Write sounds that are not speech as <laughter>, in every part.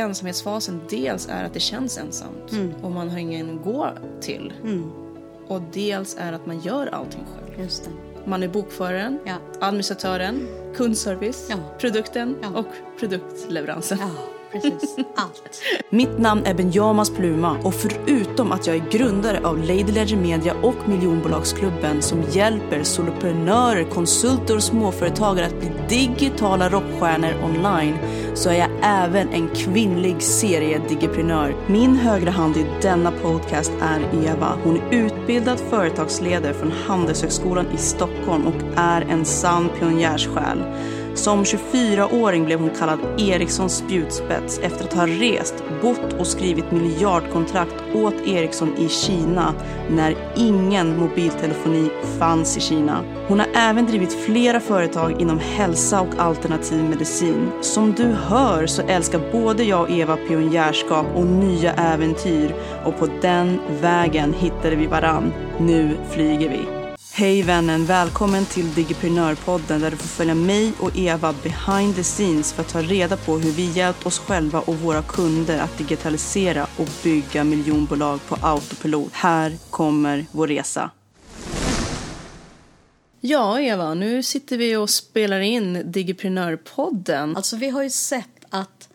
ensamhetsfasen dels är att det känns ensamt och man har ingen att gå till. Och dels är att man gör allting själv. Man är bokföraren, Ja. administratören, kundservice, Ja. produkten Ja. och produktleveransen. Precis. Allt. Mitt namn är Benjamas Pluma och förutom att jag är grundare av Lady Ledger Media och miljonbolagsklubben som hjälper soloprenörer, konsulter och småföretagare att bli digitala rockstjärnor online så är jag även en kvinnlig seriedigiprenör. Min högra hand i denna podcast är Eva. Hon är utbildad företagsledare från Handelshögskolan i Stockholm och är en sann pionjärssjäl. Som 24-åring blev hon kallad Ericssons spjutspets efter att ha rest, bott och skrivit miljardkontrakt åt Ericsson i Kina när ingen mobiltelefoni fanns i Kina. Hon har även drivit flera företag inom hälsa och alternativ medicin. Som du hör så älskar både jag och Eva pionjärskap och nya äventyr och på den vägen hittade vi varann. Nu flyger vi. Hej vännen, välkommen till Digiprenörpodden där du får följa mig och Eva behind the scenes för att ta reda på hur vi hjälpt oss själva och våra kunder att digitalisera och bygga miljonbolag på autopilot. Här kommer vår resa. Ja, Eva, nu sitter vi och spelar in Digiprenörpodden. Alltså, vi har ju sett att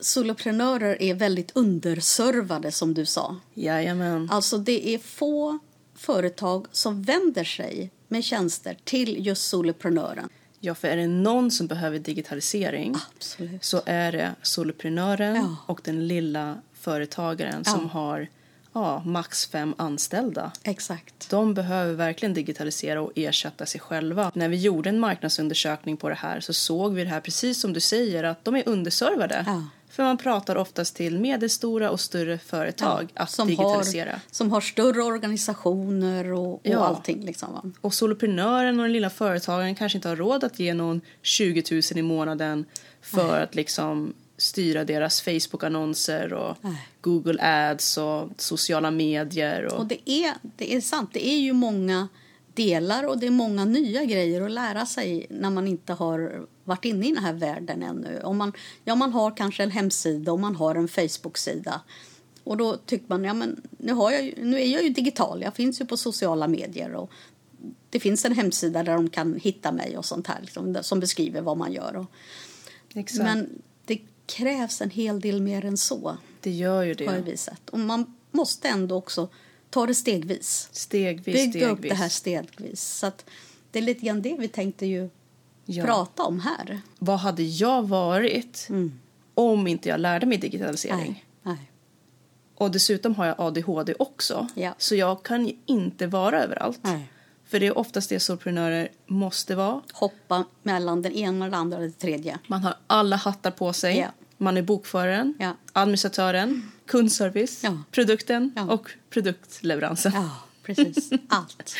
soloprenörer är väldigt underservade, som du sa. Jajamän. Alltså, det är få företag som vänder sig med tjänster till just soloprenören. Ja, för är det någon som behöver digitalisering Absolut. så är det soloprenören Ja. och den lilla företagaren Ja. som har ja, max fem anställda. Exakt. De behöver verkligen digitalisera och ersätta sig själva. När vi gjorde en marknadsundersökning på det här så såg vi det här precis som du säger att de är underservade. Ja. För man pratar oftast till medelstora och större företag att som digitalisera. Har, som har större organisationer och, och Ja. allting. Liksom? Och soloprenören och den lilla företagaren kanske inte har råd att ge någon 20 000 i månaden för att liksom styra deras Facebook-annonser och Nej. Google Ads och sociala medier. Och, Och det är, det är sant, det är ju många delar och det är många nya grejer att lära sig när man inte har varit inne i den här världen ännu. Om man, ja, man har kanske en hemsida och man har en Facebook-sida. Och då tycker man, ja men nu, har jag, nu är jag ju digital, jag finns ju på sociala medier och det finns en hemsida där de kan hitta mig och sånt här liksom, som beskriver vad man gör. Och, Exakt. men det krävs en hel del mer än så, det gör ju har det. vi sett. Och man måste ändå också ta det stegvis. Stegvis, Bygga stegvis. upp det här stegvis. Så att det är lite grann det vi tänkte ju Ja. prata om här. Vad hade jag varit om inte jag lärde mig digitalisering? Mm. Nej. Nej. Och dessutom har jag ADHD också. Ja. Så jag kan ju inte vara överallt. Nej. För det är oftast det soloprenörer måste vara. Hoppa mellan den ena och den andra och det tredje. Man har alla hattar på sig. Ja. Man är bokföraren, administratören, kundservice, Ja. produkten Ja. och produktleveransen. Ja, precis. <laughs> Allt.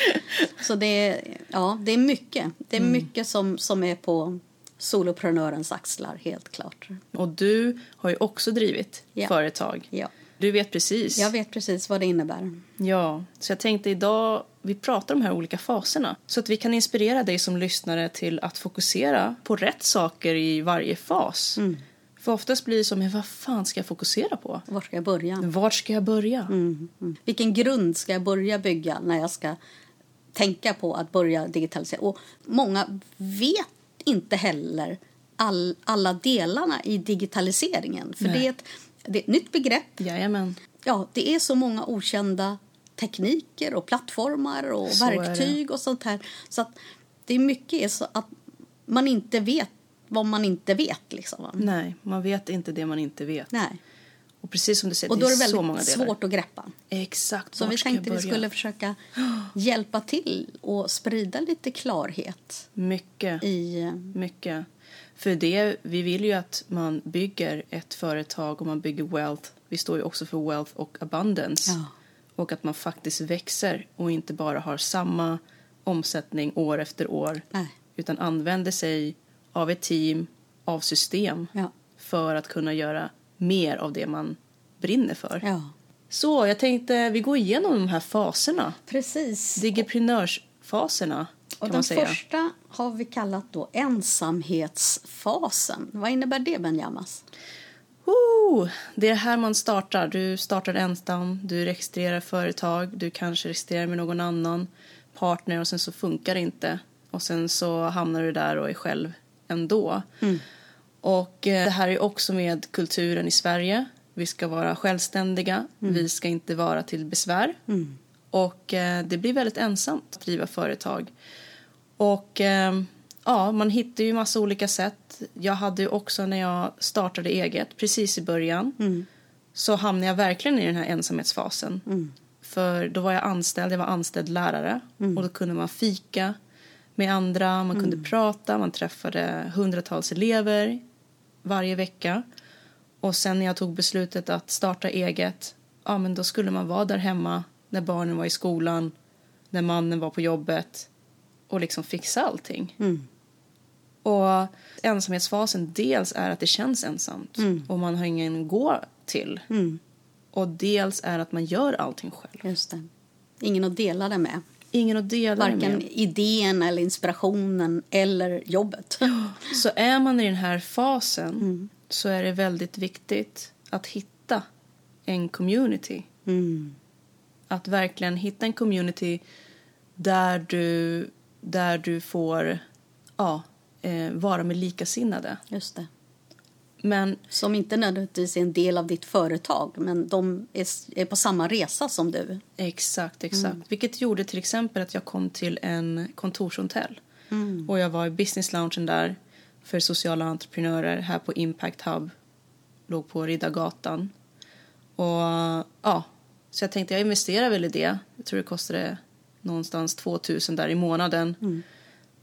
Så det är, ja, det är mycket. Det är Mm. mycket som, som är på soloprenörens axlar, helt klart. Och du har ju också drivit Ja. företag. Ja. Du vet precis. Jag vet precis vad det innebär. Ja, så jag tänkte idag vi pratar om de här olika faserna så att vi kan inspirera dig som lyssnare till att fokusera på rätt saker i varje fas. Mm. För oftast blir det som, men vad fan ska jag fokusera på? Var ska jag börja? Vart ska jag börja? Mm, mm. Vilken grund ska jag börja bygga när jag ska tänka på att börja digitalisera? Och många vet inte heller all, alla delarna i digitaliseringen. För Nej. det är, ett, det är ett nytt begrepp. Jajamän. Ja, det är så många okända tekniker och plattformar och Så verktyg och sånt här. Så att det är mycket är så att man inte vet vad man inte vet. Liksom. Nej, man vet inte det man inte vet. Nej. Och precis som du säger, Och då är det så väldigt många delar. svårt att greppa. Exakt, Så vi tänkte vi skulle försöka <gasps> hjälpa till och sprida lite klarhet Mycket, i... mycket. För det, vi vill ju att man bygger ett företag och man bygger wealth. Vi står ju också för wealth och abundance. Ja. Och att man faktiskt växer och inte bara har samma omsättning år efter år. Nej. Utan använder sig av ett team, av system. Ja. För att kunna göra mer av det man brinner för. Ja, Så jag tänkte vi går igenom de här faserna. precis. Digiprenörsfaserna och den första har vi kallat då ensamhetsfasen. Vad innebär det, Benjamas? Woo! Det är här man startar. Du startar ensam, du registrerar företag, du kanske registrerar med någon annan partner och sen så funkar det inte. Och sen så hamnar du där och är själv ändå. Och eh, det här är också med kulturen i Sverige. Vi ska vara självständiga, vi ska inte vara till besvär. Och eh, det blir väldigt ensamt att driva företag. Och eh, ja, man hittar ju massa olika sätt. Jag hade ju också när jag startade eget, precis i början, så hamnade jag verkligen i den här ensamhetsfasen. För då var jag anställd, jag var anställd lärare och då kunde man fika med andra, man kunde prata, man träffade hundratals elever varje vecka. Och sen när jag tog beslutet att starta eget, ja men då skulle man vara där hemma när barnen var i skolan, när mannen var på jobbet och liksom fixa allting. Och ensamhetsfasen, dels är att det känns ensamt och man har ingen att gå till. Och dels är att man gör allting själv. Just det. Ingen att dela det med. Ingen att dela Varken med. idén eller inspirationen eller jobbet. <gasps> Så är man i den här fasen Mm. så är det väldigt viktigt att hitta en community. Mm. Att verkligen hitta en community där du, där du får ja, eh, vara med likasinnade. Just det. Men Som inte nödvändigtvis är en del av ditt företag men de är, är på samma resa som du. exakt, exakt. Mm. Vilket gjorde till exempel att jag kom till en kontorshotell. Mm. Och jag var i business loungen där för sociala entreprenörer här på Impact Hub. Låg på Riddargatan. Och ja, så jag tänkte jag investerar väl i det. Jag tror det kostade någonstans 2000 där i månaden. Mm.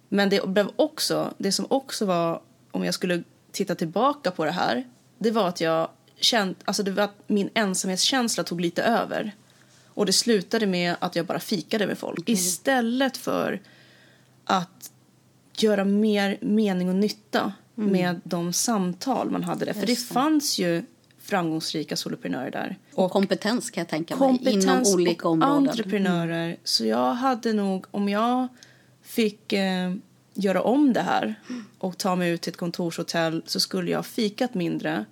Men det blev också, det som också var, om jag skulle titta tillbaka på det här, det var att jag känt, alltså det var att min ensamhetskänsla tog lite över. Och det slutade med att jag bara fikade med folk. Istället för att göra mer mening och nytta med de samtal man hade där. För det fanns ju framgångsrika soloprenörer där. Och kompetens kan jag tänka mig inom olika områden. entreprenörer. Så jag hade nog, om jag fick eh, göra om det här och ta mig ut till ett kontorshotell så skulle jag ha fikat mindre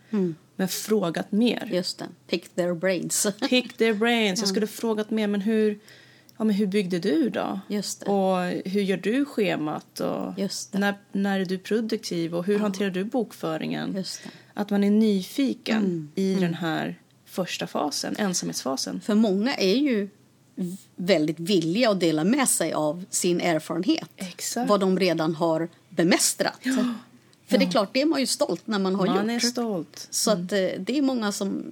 men frågat mer. Just det. Pick their brains. <laughs> Pick their brains. Jag skulle frågat mer, men hur, ja, men hur byggde du då? Just det. Och hur gör du schemat? Och. När, när är du produktiv? Och hur hanterar du bokföringen? Att man är nyfiken Mm. i den här första fasen, ensamhetsfasen. För många är ju väldigt villiga att dela med sig av sin erfarenhet. Exakt. Vad de redan har bemästrat. För det är klart, det är man ju stolt när man har Man är gjort. stolt. Så att, eh, det är många som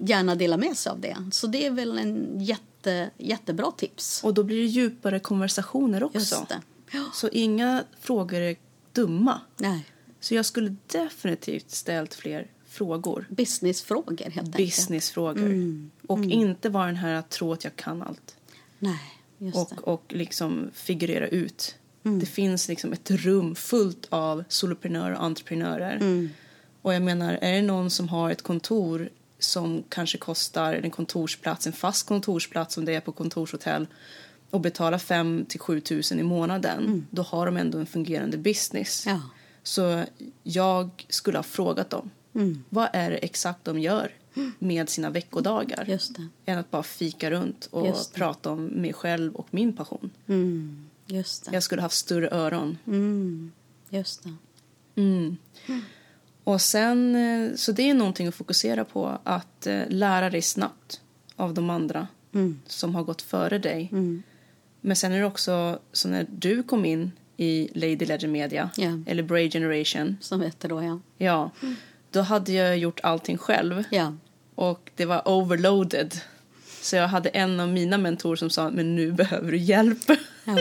gärna delar med sig av det. Så det är väl en jätte, jättebra tips. Och då blir det djupare konversationer också. Ja. Så inga frågor är dumma. Nej, Så jag skulle definitivt ställt fler frågor. businessfrågor helt enkelt. Businessfrågor. Mm. Och inte vara den här att tro att jag kan allt. Nej, just det. Mm. Och, och liksom figurera ut. Det finns liksom ett rum fullt av soloprenörer och entreprenörer. Mm. Och jag menar, är det någon som har ett kontor som kanske kostar en kontorsplats, en fast kontorsplats som det är på kontorshotell och betalar 5 till 7 tusen i månaden, då har de ändå en fungerande business. Mm. Ja. Så jag skulle ha frågat dem. Mm. Vad är det exakt de gör med sina veckodagar? Just det. Än att bara fika runt och prata om mig själv och min passion. Mm. Just det. Jag skulle haft större öron. Mm. Just det. Mm. Och sen, eh, så det är någonting att fokusera på. Att eh, lära dig snabbt av de andra Mm. som har gått före dig. Mm. Men sen är det också så när du kom in i Lady Legend Media, Ja. eller Bray Generation, Som heter då, ja. ja, då hade jag gjort allting själv. Ja. Och det var overloaded. Så jag hade en av mina mentorer som sa, men nu behöver du hjälp. ja,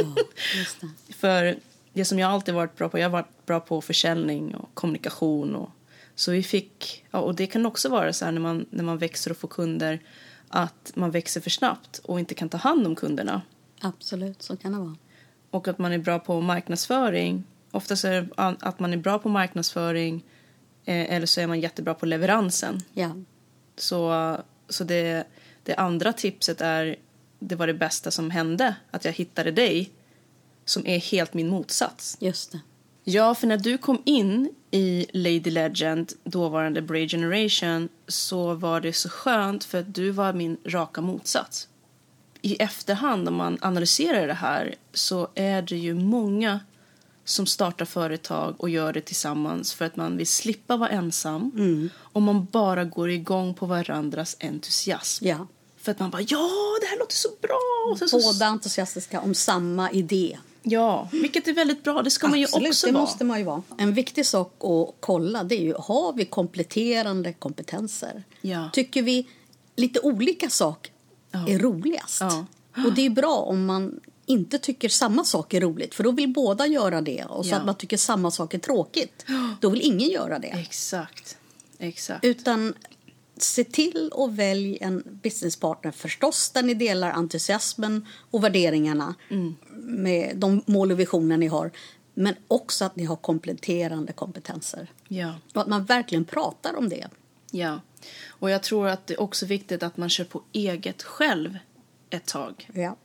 just det. <laughs> För det som jag alltid varit bra på, jag har varit bra på försäljning och kommunikation. Och, så vi fick, ja, och det kan också vara så här när man, när man växer och får kunder, att man växer för snabbt och inte kan ta hand om kunderna. Absolut, så kan det vara. Och att man är bra på marknadsföring. Oftast är det att man är bra på marknadsföring eller så är man jättebra på leveransen. Ja. Så, så det, det andra tipset är, det var det bästa som hände, att jag hittade dig som är helt min motsats. Just det. Ja, för när du kom in i Lady Legend, dåvarande Bray Generation, så var det så skönt för att du var min raka motsats. I efterhand, om man analyserar det här, så är det ju många som startar företag och gör det tillsammans för att man vill slippa vara ensam och man bara går igång på varandras entusiasm. Ja. För att man bara ja, det här låter så bra! Och så, Båda entusiastiska om samma idé. Ja, vilket är väldigt bra. Det ska man ju Absolut, också det vara. måste man ju vara. En viktig sak att kolla det är ju, har vi kompletterande kompetenser? Ja. Tycker vi lite olika sak är roligast? Ja. Och det är bra om man inte tycker samma sak är roligt, för då vill båda göra det. Och så Ja. att man tycker samma sak är tråkigt, då vill ingen göra det. Exakt. Exakt. Utan se till att välja en businesspartner förstås där ni delar entusiasmen och värderingarna med de mål och visioner ni har. Men också att ni har kompletterande kompetenser. Ja. Och att man verkligen pratar om det. Ja. Och jag tror att det är också viktigt att man kör på eget själv ett tag. Ja.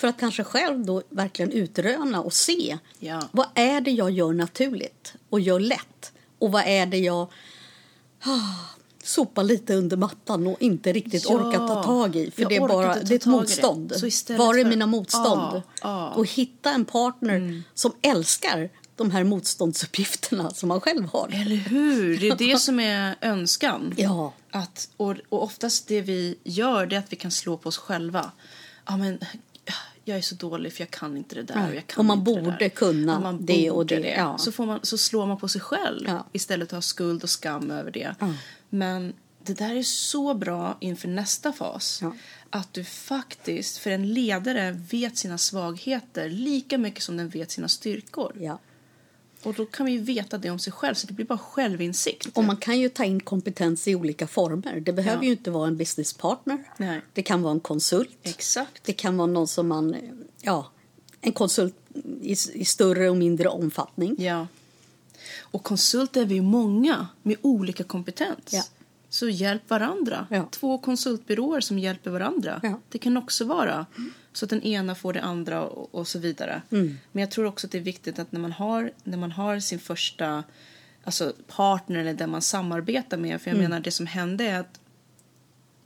För att kanske själv då verkligen utröna och se Ja. vad är det jag gör naturligt och gör lätt och vad är det jag ah, sopar lite under mattan och inte riktigt Ja. orkar ta tag i. För Jag det är bara det är ett motstånd. Var är för- mina motstånd? Ja, ja. Och hitta en partner som älskar de här motståndsuppgifterna som man själv har. Eller hur? Det är det som är önskan. <laughs> Ja. Att, och, och oftast det vi gör det är att vi kan slå på oss själva. Ja, men, jag är så dålig för jag kan inte det där. Nej. Och, jag kan Och man inte det borde där. kunna Och man det och borde det, ja. Så, får man, så slår man på sig själv Ja. istället för att ha skuld och skam över det. Ja. Men det där är så bra inför nästa fas. Ja. Att du faktiskt, för en ledare vet sina svagheter lika mycket som den vet sina styrkor. Och då kan vi ju veta det om sig själv, så det blir bara självinsikt. Och man kan ju ta in kompetens i olika former. Det behöver Ja. ju inte vara en businesspartner. Nej. Det kan vara en konsult. Exakt. Det kan vara någon som man, ja, en konsult i, i större och mindre omfattning. Ja. Och konsulter är vi många med olika kompetens. Ja. Så hjälp varandra. Ja. Två konsultbyråer som hjälper varandra. Ja. Det kan också vara. Så att den ena får det andra och, och så vidare. Mm. Men jag tror också att det är viktigt att när man har, när man har sin första alltså partner eller den man samarbetar med. För jag Mm. menar det som hände är att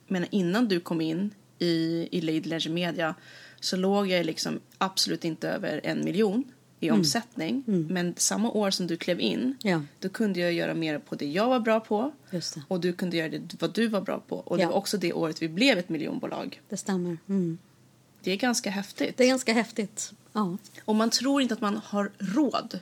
menar, innan du kom in i, i Lady Leisure Media så låg jag liksom absolut inte över en miljon i Mm. omsättning. Men samma år som du klev in Ja. då kunde jag göra mer på det jag var bra på det. och du kunde göra det vad du var bra på. Och det Ja. var också det året vi blev ett miljonbolag. Det stämmer. Mm. Det är ganska häftigt. Det är ganska häftigt. Ja. Och man tror inte att man har råd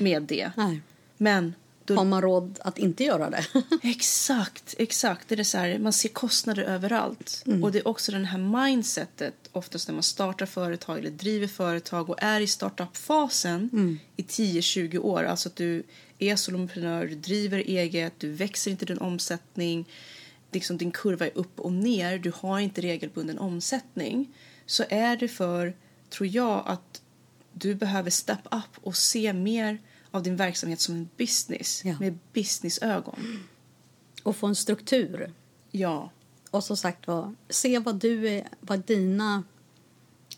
med det. Nej. Men då Har man råd att inte göra det? <laughs> Exakt, exakt. Det är så här, man ser kostnader överallt. Mm. Och det är också den här mindsetet, oftast när man startar företag eller driver företag och är i startup-fasen Mm. i 10-20 år. Alltså att du är soloprenör, du driver eget, du växer inte din omsättning. Liksom din kurva är upp och ner, du har inte regelbunden omsättning. Så är det för, tror jag, att du behöver step up och se mer av din verksamhet som en business Ja. med businessögon. Och få en struktur. Ja, Och som sagt var, se vad du är, vad dina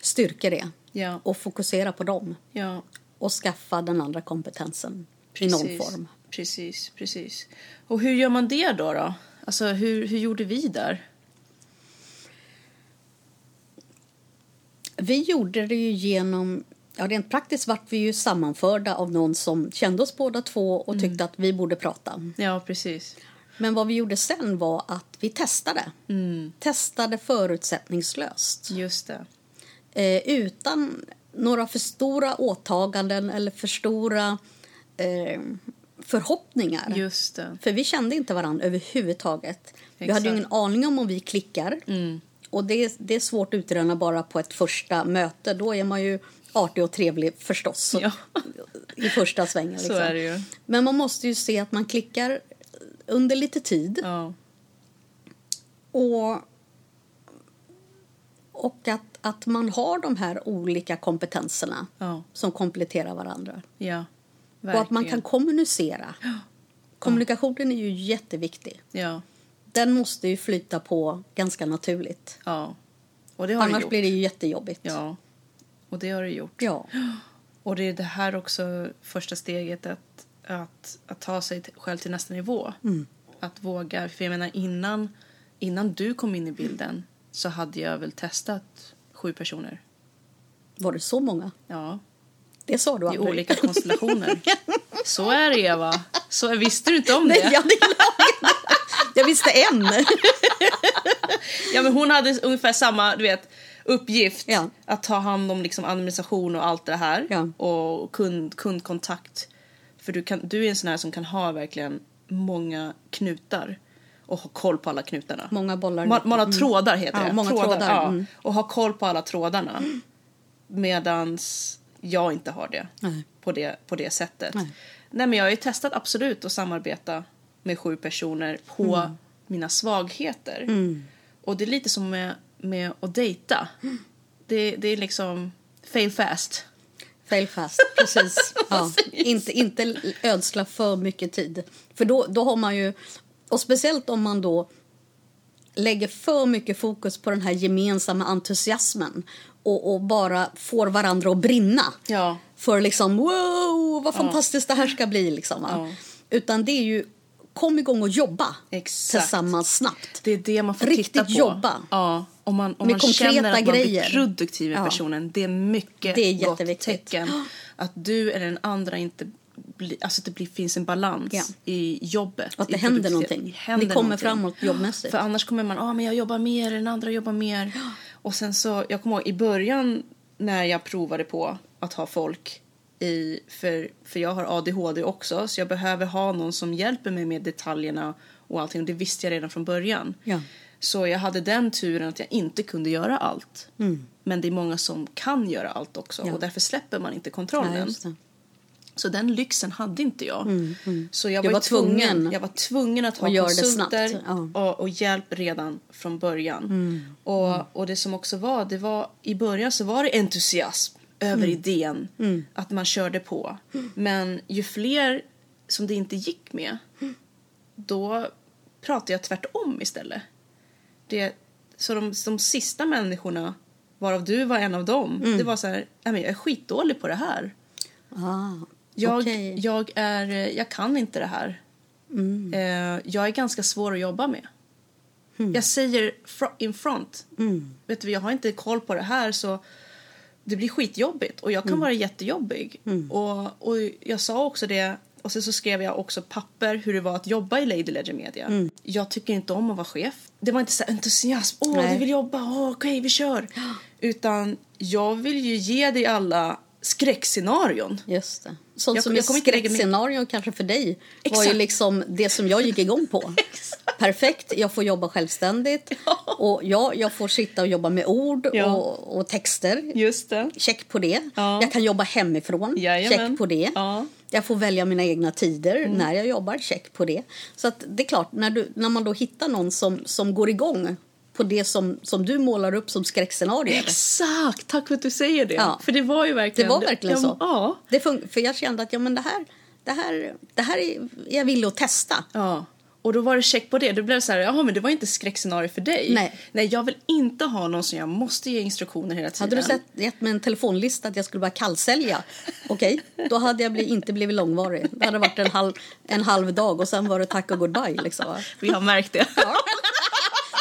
styrkor är. ja, Och fokusera på dem. ja. Och skaffa den andra kompetensen i någon form. Precis, precis. Och hur gör man det då? då? Alltså, hur, hur gjorde vi där? Vi gjorde det ju genom... Ja, rent praktiskt vart vi ju sammanförda av någon som kände oss båda två och tyckte att vi borde prata. Ja, precis. Men vad vi gjorde sen var att vi testade. Mm. Testade förutsättningslöst. Just det. Eh, utan några för stora åtaganden eller för stora eh, förhoppningar. Just det. För vi kände inte varandra överhuvudtaget. Vi hade Exakt. ingen aning om om vi klickar. Mm. Och det, är- det är svårt att utröna bara på ett första möte. Då är man ju artig och trevlig förstås. Ja. I första svängen. Så Liksom. är det ju. Men man måste ju se att man klickar under lite tid. Ja, Och, och att, att man har de här olika kompetenserna ja, som kompletterar varandra. ja. Och att man Verkligen. kan kommunicera. <gasps> Kommunikationen är ju jätteviktig. Ja, Den måste ju flyta på ganska naturligt. ja. Och det har det Annars gjort. blir det ju jättejobbigt. Ja, och det har det gjort. Ja. <gasps> Och det är det här också första steget att att, att ta sig själv till nästa nivå. Mm. Att våga. För jag menar innan, innan du kom in i bilden så hade jag väl testat sju personer. Var det så många? Ja, Det sa du i aldrig. olika konstellationer. Så är det Eva. Så visste du inte om Nej, det? jag, hade glömt. jag visste en. Ja, men hon hade ungefär samma du vet, uppgift. Ja. Att ta hand om liksom, administration och allt det här. Ja. Och kund, kundkontakt. För du, kan, du är en sån här som kan ha verkligen många knutar. Och ha koll på alla knutarna. Många bollar. Man, man har trådar heter Ja, det. många trådar, Ja. mm. Och ha koll på alla trådarna. Medans jag inte har det. Nej. På det, på det sättet. Nej. Nej. men jag har ju testat absolut att samarbeta med sju personer på Mm. mina svagheter. Och det är lite som med, med att dejta. Det, det är liksom fail fast. Fail fast, precis. <laughs> Ja, inte, inte ödsla för mycket tid. För då, då har man ju... Och speciellt om man då lägger för mycket fokus på den här gemensamma entusiasmen och, och bara får varandra att brinna Ja. för liksom wow, vad fantastiskt det här ska bli. Liksom? Ja. Utan det är ju kom igång och jobba Exakt. tillsammans snabbt. Det är det man får Riktigt titta på. jobba. Ja, om man, om Med man konkreta känner att man grejer. blir produktiv Ja. personen. Det är mycket Det är gott tecken. <gasps> Att du eller den andra inte blir, alltså att det blir, finns en balans Ja. i jobbet. Att det händer någonting. händer Ni kommer någonting. framåt jobbmässigt. För annars kommer man, ah, men jag jobbar mer, den andra jobbar mer. Och sen så, jag kommer ihåg i början när jag provade på att ha folk i, för, för jag har ADHD också så jag behöver ha någon som hjälper mig med detaljerna och allting och det visste jag redan från början. Ja. Så jag hade den turen att jag inte kunde göra allt. Mm. Men det är många som kan göra allt också Ja. och därför släpper man inte kontrollen. Så den lyxen hade inte jag. Så jag Du var, tvungen, tvungen jag var tvungen att ha konsulter ja. Mm. och, och hjälp redan från början. Och, och det som också var, det var i början så var det entusiasm över Mm. idén. Att man körde på. Men ju fler som det inte gick med då pratade jag tvärtom istället. Det, så de, de sista människorna, varav du var en av dem, Mm. det var så här, "Nej, men jag är skitdålig på det här. Ah, Jag, okej. jag, är, eh, jag kan inte det här. Mm. Eh, jag är ganska svår att jobba med. Jag säger fr- in front. Mm. Vet du, jag har inte koll på det här så det blir skitjobbigt och Mm. jag kan vara jättejobbig. Och, och jag sa också det och sen så skrev jag också papper hur det var att jobba i Lady Ledger Media. Mm. Jag tycker inte om att vara chef. Det var inte så entusiasm. Åh, du vill jobba. Åh, okej, vi kör. Utan jag vill ju ge dig alla skräckscenarion. Just det. Sånt Jag- som jag är kommer inte lägga mig- skräckscenario kanske för dig var ju Exakt. liksom det som jag gick igång på. <laughs> Perfekt, jag får jobba självständigt. Ja. Och ja, jag får sitta och jobba med ord Ja. och, och texter. Just det. Check på det. Ja. Jag kan jobba hemifrån. Jajamän. Check på det. Ja. Mm. Jag får välja mina egna tider när jag jobbar. Check på det. Så att det är klart, när, du, när man då hittar någon som, som går igång på det som, som du målar upp som skräckscenarier. Exakt! Tack för att du säger det. Ja. För det var ju Det verkligen... var verkligen ja, så. Ja. Det för jag kände att ja, men det, här, det, här, det här är jag villig att testa. ja. Och då var det check på det. Då blev det så här, jaha men det var inte skräckscenario för dig. Nej. Nej, jag vill inte ha någon som jag måste ge instruktioner hela tiden. Hade du sett, gett mig en telefonlista att jag skulle börja kallsälja, okej, då hade jag bli, inte blivit långvarig. Det hade varit en halv, en halv dag och sen var det tack och goodbye. Liksom? Vi har märkt det.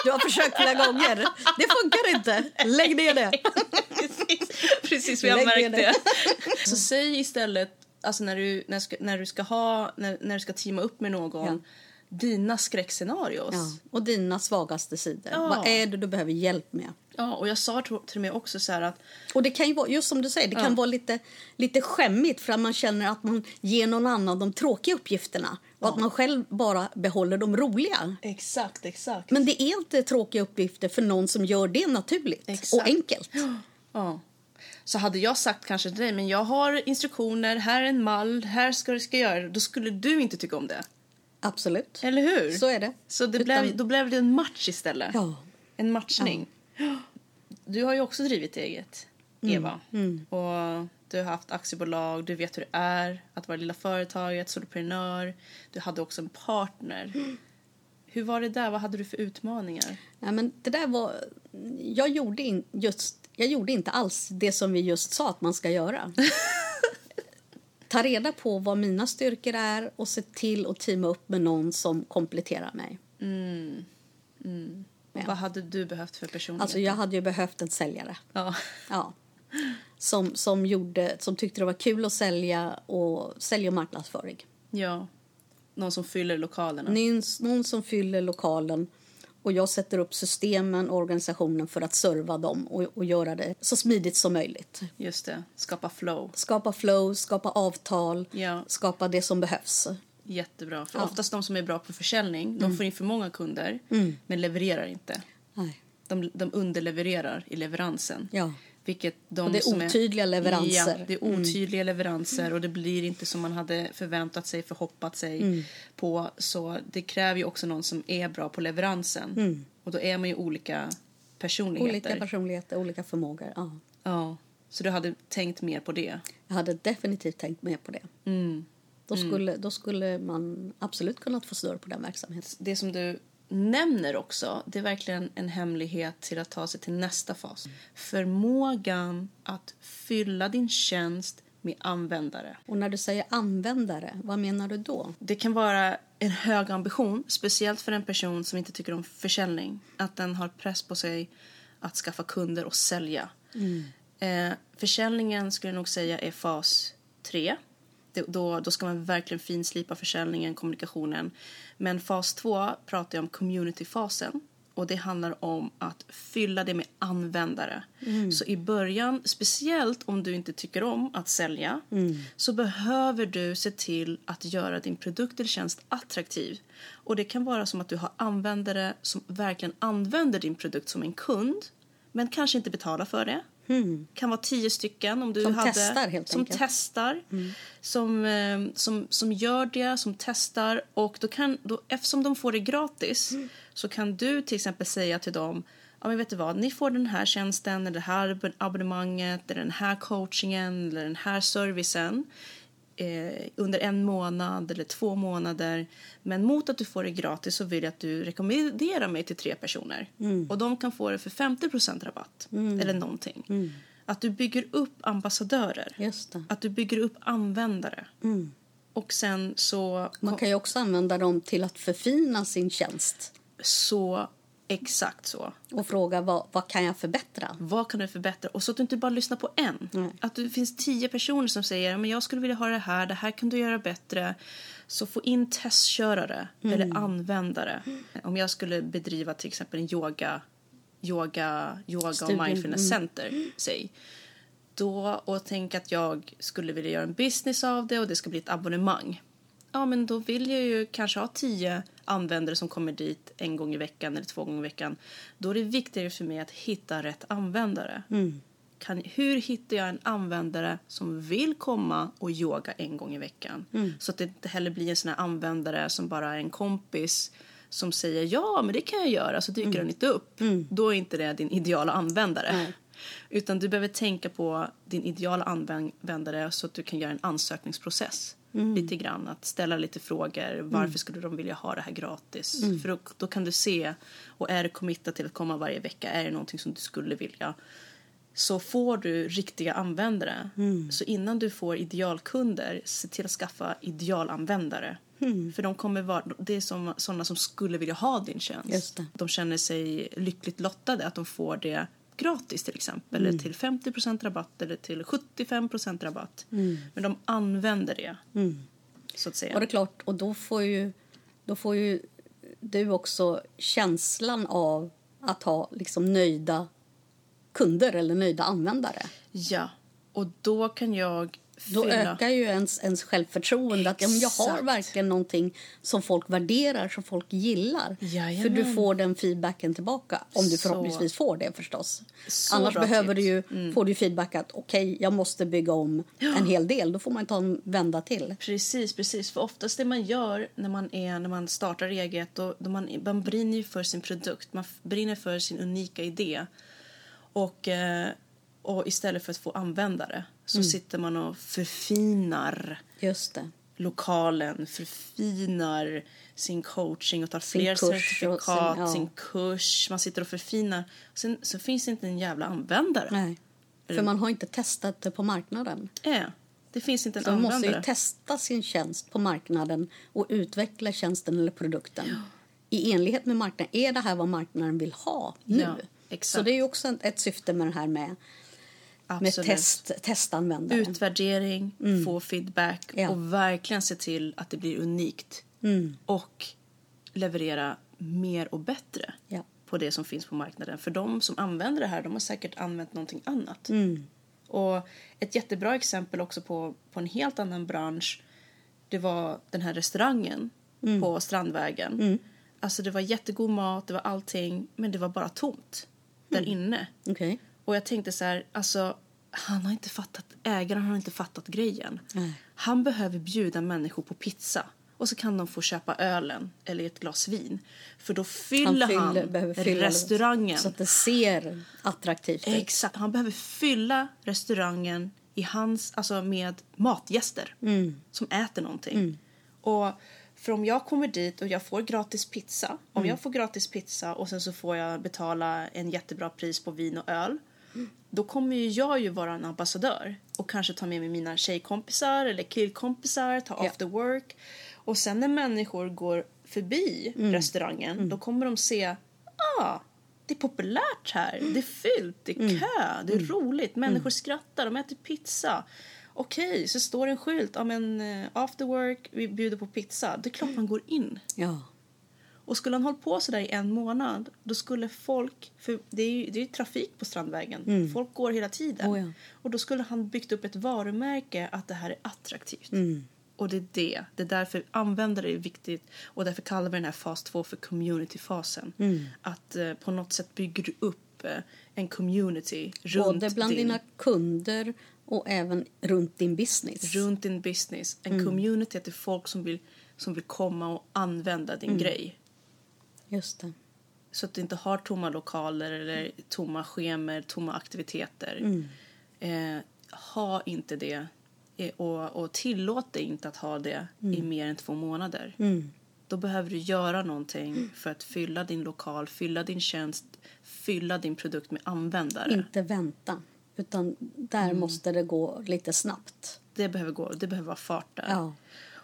Du har försökt flera gånger. Det funkar inte. Lägg ner det. precis, precis, vi har Lägg märkt det. det. Så säg istället, alltså när du, när ska, när du ska ha, när, när du ska teama upp med någon, Ja. dina skräckscenarios. Ja, och dina svagaste sidor. Ja. Vad är det du behöver hjälp med? Ja, och jag sa till med också så att Och det kan ju vara, just som du säger, det kan Ja. vara lite, lite skämmigt för att man känner att man ger någon annan de tråkiga uppgifterna och att man själv bara behåller de roliga. exakt, exakt. Men det är inte tråkiga uppgifter för någon som gör det naturligt Exakt. och enkelt. <gasps> Ja. Så hade jag sagt kanske till dig, men jag har instruktioner, här är en mall, här ska du ska göra det. Då skulle du inte tycka om det. Absolut. Eller hur? Så är det. Så det Utan- blev, då blev det en match istället. Ja. En matchning. <gasps> <gasps> Du har ju också drivit eget, Mm. Eva. Och du har haft aktiebolag, du vet hur det är att vara lilla företaget, soloprenör. Du hade också en partner. Mm. Hur var det där? Vad hade du för utmaningar? Nej, men det där var... Jag gjorde, in, just, jag gjorde inte alls det som vi just sa att man ska göra. <laughs> ta reda på vad mina styrkor är och se till att teama upp med någon som kompletterar mig. Och Vad hade du behövt för personlighet? Alltså jag hade ju behövt en säljare. ja. Ja. Som, som, gjorde, som tyckte det var kul att sälja och sälja och marknadsföring. ja. Någon som fyller lokalerna. Någon, någon som fyller lokalen och jag sätter upp systemen och organisationen för att serva dem och, och göra det så smidigt som möjligt. Just det. Skapa flow. Skapa flow, skapa avtal, Ja. skapa det som behövs. Jättebra. För Ja. Mm. oftast de som är bra på försäljning, de får in för många kunder men levererar inte. Nej. De, de underlevererar i leveransen. Ja. Vilket de Och det är otydliga leveranser. Mm. Ja, det är otydliga leveranser och det blir inte som man hade förväntat sig, förhoppat sig Mm. på. Så det kräver ju också någon som är bra på leveransen. Och då är man ju olika personligheter. Mm. Olika personligheter, olika förmågor. Ja. ja. Så du hade tänkt mer på det? Jag hade definitivt tänkt mer på det. Mm. Då mm. skulle, då skulle man absolut kunnat få snurr på den verksamheten. Det som du nämner också, det är verkligen en hemlighet till att ta sig till nästa fas. Förmågan att fylla din tjänst med användare. Och när du säger användare, vad menar du då? Det kan vara en hög ambition, speciellt för en person som inte tycker om försäljning. Att den har press på sig att skaffa kunder och sälja. Mm. Eh, försäljningen skulle jag nog säga är fas 3 då, då ska man verkligen finslipa försäljningen, kommunikationen. Men fas två pratar jag om communityfasen. Och det handlar om att fylla det med användare. Så i början, speciellt om du inte tycker om att sälja så behöver du se till att göra din produkt eller tjänst attraktiv. Och Det kan vara som att du har användare som verkligen använder din produkt som en kund men kanske inte betalar för det. Kan vara tio stycken. Om du Som hade, testar, helt Som enkelt. testar. Som, eh, som, som gör det, som testar. Och då kan, då, eftersom de får det gratis så kan du till exempel säga till dem Ja, men vet du vad? Ni får den här tjänsten, eller det här ab- abonnemanget, eller den här coachingen eller den här servicen eh, under en månad eller två månader. Men mot att du får det gratis så vill jag att du rekommenderar mig till tre personer. Och de kan få det för 50% rabatt eller någonting. Att du bygger upp ambassadörer. Att du bygger upp användare. Mm. Och sen så... Man kan ju också använda dem till att förfina sin tjänst Så exakt så. och fråga vad, vad kan jag förbättra? Vad kan du förbättra? Och så att du inte bara lyssnar på en. Nej. Att det finns tio personer som säger men jag skulle vilja ha det här, det här kan du göra bättre. Så få in testkörare eller användare. Om jag skulle bedriva till exempel en yoga, yoga, yoga och mindfulness center, säg. Då, och tänk att jag skulle vilja göra en business av det och det ska bli ett abonnemang. Ja, men då vill jag ju kanske ha tio användare som kommer dit en gång i veckan eller två gånger i veckan. Då är det viktigare för mig att hitta rätt användare. Kan, hur hittar jag en användare som vill komma och yoga en gång i veckan? Så att det inte heller blir en sån här användare som bara är en kompis som säger ja, men det kan jag göra, så dyker den inte upp. Då är inte det din ideala användare. Nej. Utan du behöver tänka på din ideala användare så att du kan göra en ansökningsprocess. Lite grann, att ställa lite frågor. Varför skulle de vilja ha det här gratis? För då, då kan du se, och är du committad till att komma varje vecka, är det någonting som du skulle vilja? Så får du riktiga användare. Så innan du får idealkunder, se till att skaffa idealanvändare. För de kommer vara, det är som, sådana som skulle vilja ha din tjänst. De känner sig lyckligt lottade att de får det gratis till exempel. Eller till 50% rabatt eller till 75% rabatt. Men de använder det. Så att säga. Och det är klart, och då får ju, då får ju du också känslan av att ha liksom nöjda kunder eller nöjda användare. Ja. Och då kan jag Då fylla... ökar ju ens, ens självförtroende. Att ja, men jag har verkligen någonting som folk värderar, som folk gillar. Jajamän. För du får den feedbacken tillbaka. Om du Så- förhoppningsvis får det förstås. Så Annars behöver du ju, får du feedback att okej, jag måste bygga om en hel del. Då får man ta en vända till. Precis, precis. För oftast det man gör när man, är, när man startar eget, då, då man, man brinner ju för sin produkt. Man brinner för sin unika idé. Och, eh, och istället för att få användare så Mm. sitter man och förfinar lokalen, förfinar sin coaching och tar Sin fler certifikat, sin- sin, ja. kurs. Man sitter och förfinar. Sen så finns det inte en jävla användare. Nej. För man har inte testat det på marknaden. Äh. Det finns inte en Så man måste användare. ju testa sin tjänst på marknaden och utveckla tjänsten eller produkten i enlighet med marknaden. Är det här vad marknaden vill ha nu? Ja, exakt. Så det är ju också ett syfte med det här med, med Absolut. test, testanvändare. Utvärdering, få feedback Ja. och verkligen se till att det blir unikt. Och leverera mer och bättre Ja. på det som finns på marknaden. För de som använder det här, de har säkert använt någonting annat. Och ett jättebra exempel också på, på en helt annan bransch, det var den här restaurangen på Strandvägen. Alltså det var jättegod mat, det var allting, men det var bara tomt där inne. Okej. Och jag tänkte så här, alltså han har inte fattat, ägaren har inte fattat grejen. Nej. Han behöver bjuda människor på pizza och så kan de få köpa ölen eller ett glas vin. För då fyller han, fyller- behöver fylla restaurangen. Så att det ser attraktivt ut. Exakt, han behöver fylla restaurangen i hans, alltså med matgäster som äter någonting. Och för om jag kommer dit och jag får gratis pizza, om jag får gratis pizza och sen så får jag betala en jättebra pris på vin och öl, då kommer ju jag ju vara en ambassadör och kanske ta med mig mina tjejkompisar eller killkompisar, ta Ja. after work. Och sen när människor går förbi restaurangen, då kommer de se, ah, det är populärt här, det är fyllt, det är kö, det är roligt, människor skrattar, de äter pizza. Okej, så står det en skylt, ja men eh, after work, vi bjuder på pizza. Det är klart man går in. Ja. Och skulle han hållit på så där i en månad, då skulle folk, för det är ju, det är ju trafik på Strandvägen, folk går hela tiden. Oh ja. Och då skulle han byggt upp ett varumärke att det här är attraktivt. Och det är det, det är därför användare är viktigt och därför kallar vi den här fas 2 för community-fasen. Att eh, på något sätt bygger du upp eh, en community runt Både bland din, dina kunder och även runt din business. runt din business. En community till folk som vill, som vill komma och använda din grej. Just det. Så att du inte har tomma lokaler eller tomma schemer, tomma aktiviteter. Eh, ha inte det eh, och, och tillåt dig inte att ha det i mer än två månader. Då behöver du göra någonting för att fylla din lokal, fylla din tjänst, fylla din produkt med användare. Inte vänta. Utan där Mm. måste det gå lite snabbt. Det behöver gå, det behöver vara fart där. Ja.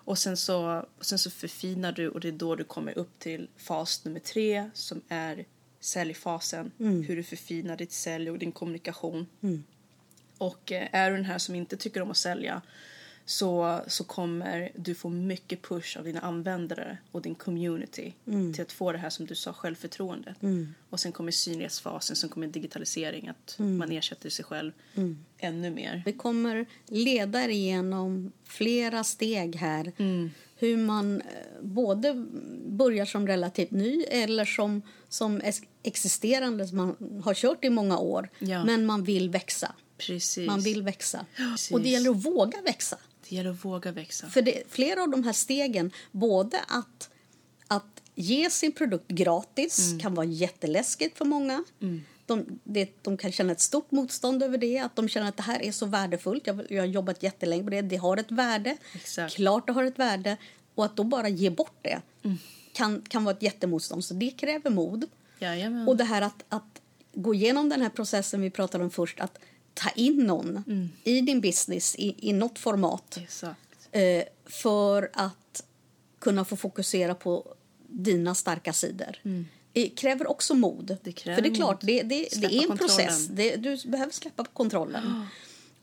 Och sen så, sen så förfinar du och det är då du kommer upp till fas nummer tre som är säljfasen. Hur du förfinar ditt sälj och din kommunikation. Och eh, är du den här som inte tycker om att sälja så, så kommer du få mycket push av dina användare och din community till att få det här som du sa, självförtroendet. Och sen kommer synlighetsfasen, sen kommer digitalisering, att man ersätter sig själv ännu mer. Vi kommer leda er igenom flera steg här. Mm. Hur man eh, både börjar som relativt ny eller som, som ex- existerande som man har kört i många år. Ja. Men man vill växa. Precis. Man vill växa. Precis. Och det gäller att våga växa. Det gäller att våga växa. För det, flera av de här stegen, både att, att ge sin produkt gratis Mm. kan vara jätteläskigt för många. De, det, de kan känna ett stort motstånd över det, att de känner att det här är så värdefullt. Jag, jag har jobbat jättelänge på det, det har ett värde. Exakt. Klart det har ett värde. Och att då bara ge bort det Mm. kan, kan vara ett jättemotstånd. Så det kräver mod. Jajamän. Och det här att, att gå igenom den här processen vi pratade om först, att ta in någon Mm. i din business i, i något format eh, för att kunna få fokusera på dina starka sidor. Det kräver också mod. Mm. Det kräver för det är klart, det, det, det är en kontrollen. process. Det, du behöver släppa på kontrollen.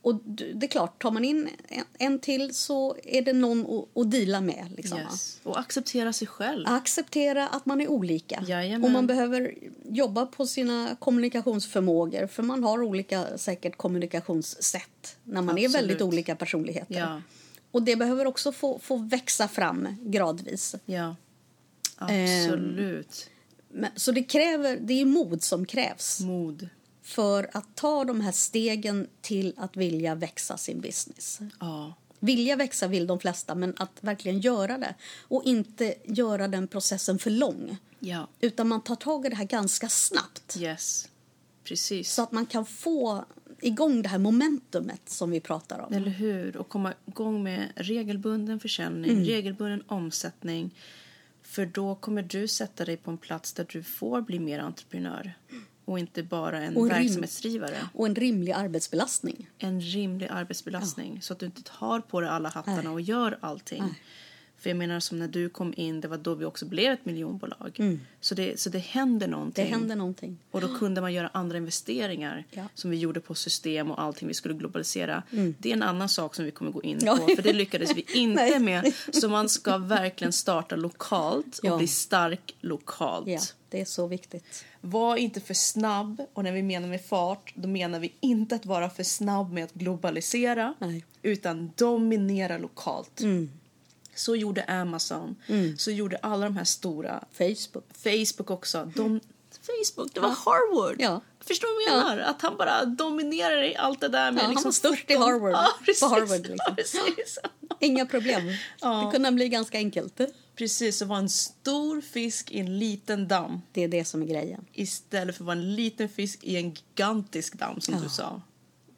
Och det är klart, tar man in en, en till så är det någon att, att deala med. Liksom? Yes. Och acceptera sig själv. Acceptera att man är olika. Jajamän. Och man behöver jobba på sina kommunikationsförmågor. För man har olika säkert kommunikationssätt när man är Absolut. väldigt olika personligheter. Ja. Och det behöver också få, få växa fram gradvis. Ja. Ehm. Absolut. Men, så det kräver, det är mod som krävs Mod. För att ta de här stegen till att vilja växa sin business. Ja. Vilja växa vill de flesta, men att verkligen göra det. Och inte göra den processen för lång. Ja. Utan man tar tag i det här ganska snabbt. Yes. Precis. Så att man kan få igång det här momentumet som vi pratar om. Eller hur? Och komma igång med regelbunden försäljning, Mm. regelbunden omsättning. För då kommer du sätta dig på en plats där du får bli mer entreprenör. Och inte bara en Och verksamhetsdrivare. Och en rimlig arbetsbelastning. En rimlig arbetsbelastning. Så att du inte tar på dig alla hattarna och gör allting. För jag menar som när du kom in, det var då vi också blev ett miljonbolag. Så, det, så det händer någonting. Mm. Det händer någonting. Och då kunde man göra andra investeringar Ja. som vi gjorde på system och allting vi skulle globalisera. Det är en annan sak som vi kommer gå in Ja. på för det lyckades vi <laughs> inte med. Så man ska verkligen starta lokalt och Ja. bli stark lokalt. Ja, det är så viktigt. Var inte för snabb och när vi menar med fart då menar vi inte att vara för snabb med att globalisera Nej. utan dominera lokalt. Så gjorde Amazon, så gjorde alla de här stora Facebook. Facebook också. De, Facebook, det var Harvard. Ja. Förstår du vad jag menar? Att han bara dominerar i allt det där med Ja, han liksom var störst i. Harvard. Ja, precis. På Harvard, liksom. Ja. Inga problem. Det kunde bli ganska enkelt. precis, så var en stor fisk i en liten damm Det är det som är grejen. istället för att vara en liten fisk i en gigantisk damm som Ja. du sa.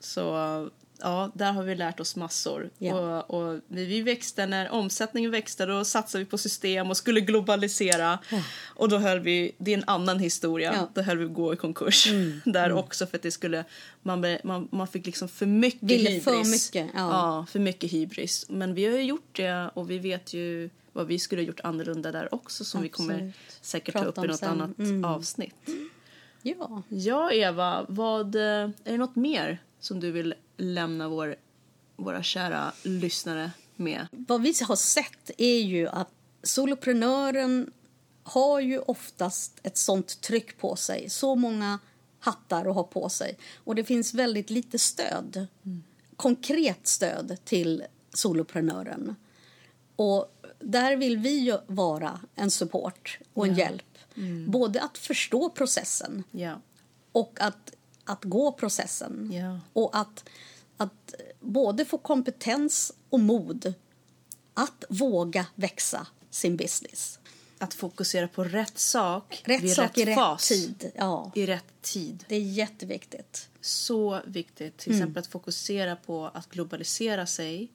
Så ja, där har vi lärt oss massor. Ja. Och, och vi, växte, när omsättningen växte då satsade vi på system och skulle globalisera. Och då höll vi, det är en annan historia. Mm. då höll vi gå i konkurs. <laughs> där också för att det skulle, man, man, man fick liksom för mycket Ville hybris. för mycket, ja. ja, för mycket hybris. Men vi har ju gjort det och vi vet ju vad vi skulle ha gjort annorlunda där också som vi kommer Absolut. säkert Prata ta upp i något sen. annat Mm. avsnitt. Ja. Ja, Eva, vad, är det något mer som du vill lämna vår, våra kära lyssnare med? Vad vi har sett är ju att soloprenören har ju oftast ett sånt tryck på sig. Så många hattar att ha på sig. Och det finns väldigt lite stöd. Konkret stöd till soloprenören. Och där vill vi ju vara en support och en hjälp. Både att förstå processen Ja, och att, att gå processen. Ja. Och att, att både få kompetens och mod att våga växa sin business. att fokusera på rätt sak Rätt vid sak rätt i rätt fas. tid. Ja, I rätt tid. det är jätteviktigt. Så viktigt. Till Mm. exempel att fokusera på att globalisera sig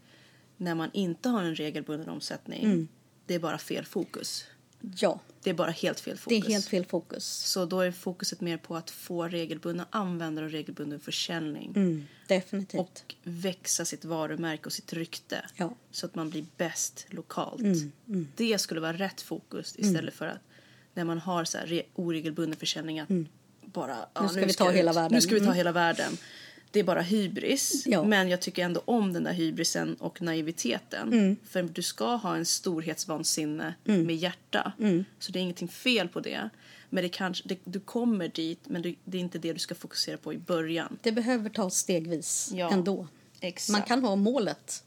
när man inte har en regelbunden omsättning. Mm. Det är bara fel fokus. Ja, Det är bara helt fel det fokus. är helt fel fokus. Så då är fokuset mer på att få regelbundna användare och regelbunden försäljning. Mm, definitivt. Och växa sitt varumärke och sitt rykte. Ja. Så att man blir bäst lokalt. Mm, Det skulle vara rätt fokus istället för att när man har så här re- oregelbunden försäljning att bara... ja, Mm. ska vi ta jag hela ut. världen. Nu ska vi ta Mm. hela världen. Det är bara hybris. Ja. Men jag tycker ändå om den där hybrisen och naiviteten. Mm. För du ska ha en storhetsvansinne med hjärta. Mm. Så det är ingenting fel på det. Men det kanske, det, du kommer dit, men det, det är inte det du ska fokusera på i början. Det behöver tas stegvis Ja, ändå. Exakt. Man kan ha målet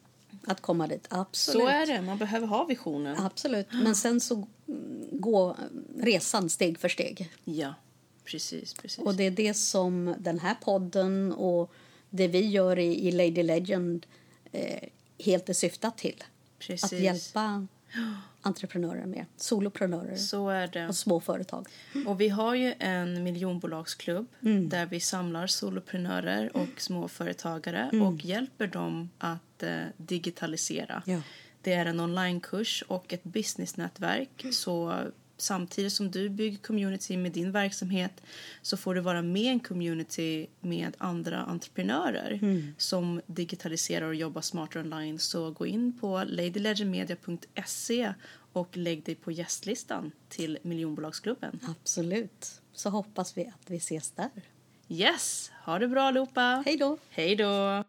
att komma dit, absolut. Så är det. Man behöver ha visionen. Absolut, men sen så mm, gå resan steg för steg. Ja, precis. precis. Och det är det som den här podden och det vi gör i, i Lady Legend eh, helt är syftat till. precis. Att hjälpa entreprenörer med, soloprenörer Så är det. och små företag. Och vi har ju en miljonbolagsklubb Mm. där vi samlar soloprenörer och småföretagare Mm. och hjälper dem att eh, digitalisera. Ja. Det är en onlinekurs och ett businessnätverk. Så samtidigt som du bygger community med din verksamhet så får du vara med i en community med andra entreprenörer Mm. som digitaliserar och jobbar smartare online. Så gå in på ladylegendmedia.se och lägg dig på gästlistan till miljonbolagsklubben. Absolut. Så hoppas vi att vi ses där. Yes! Ha det bra allihopa! Hej då! Hej då!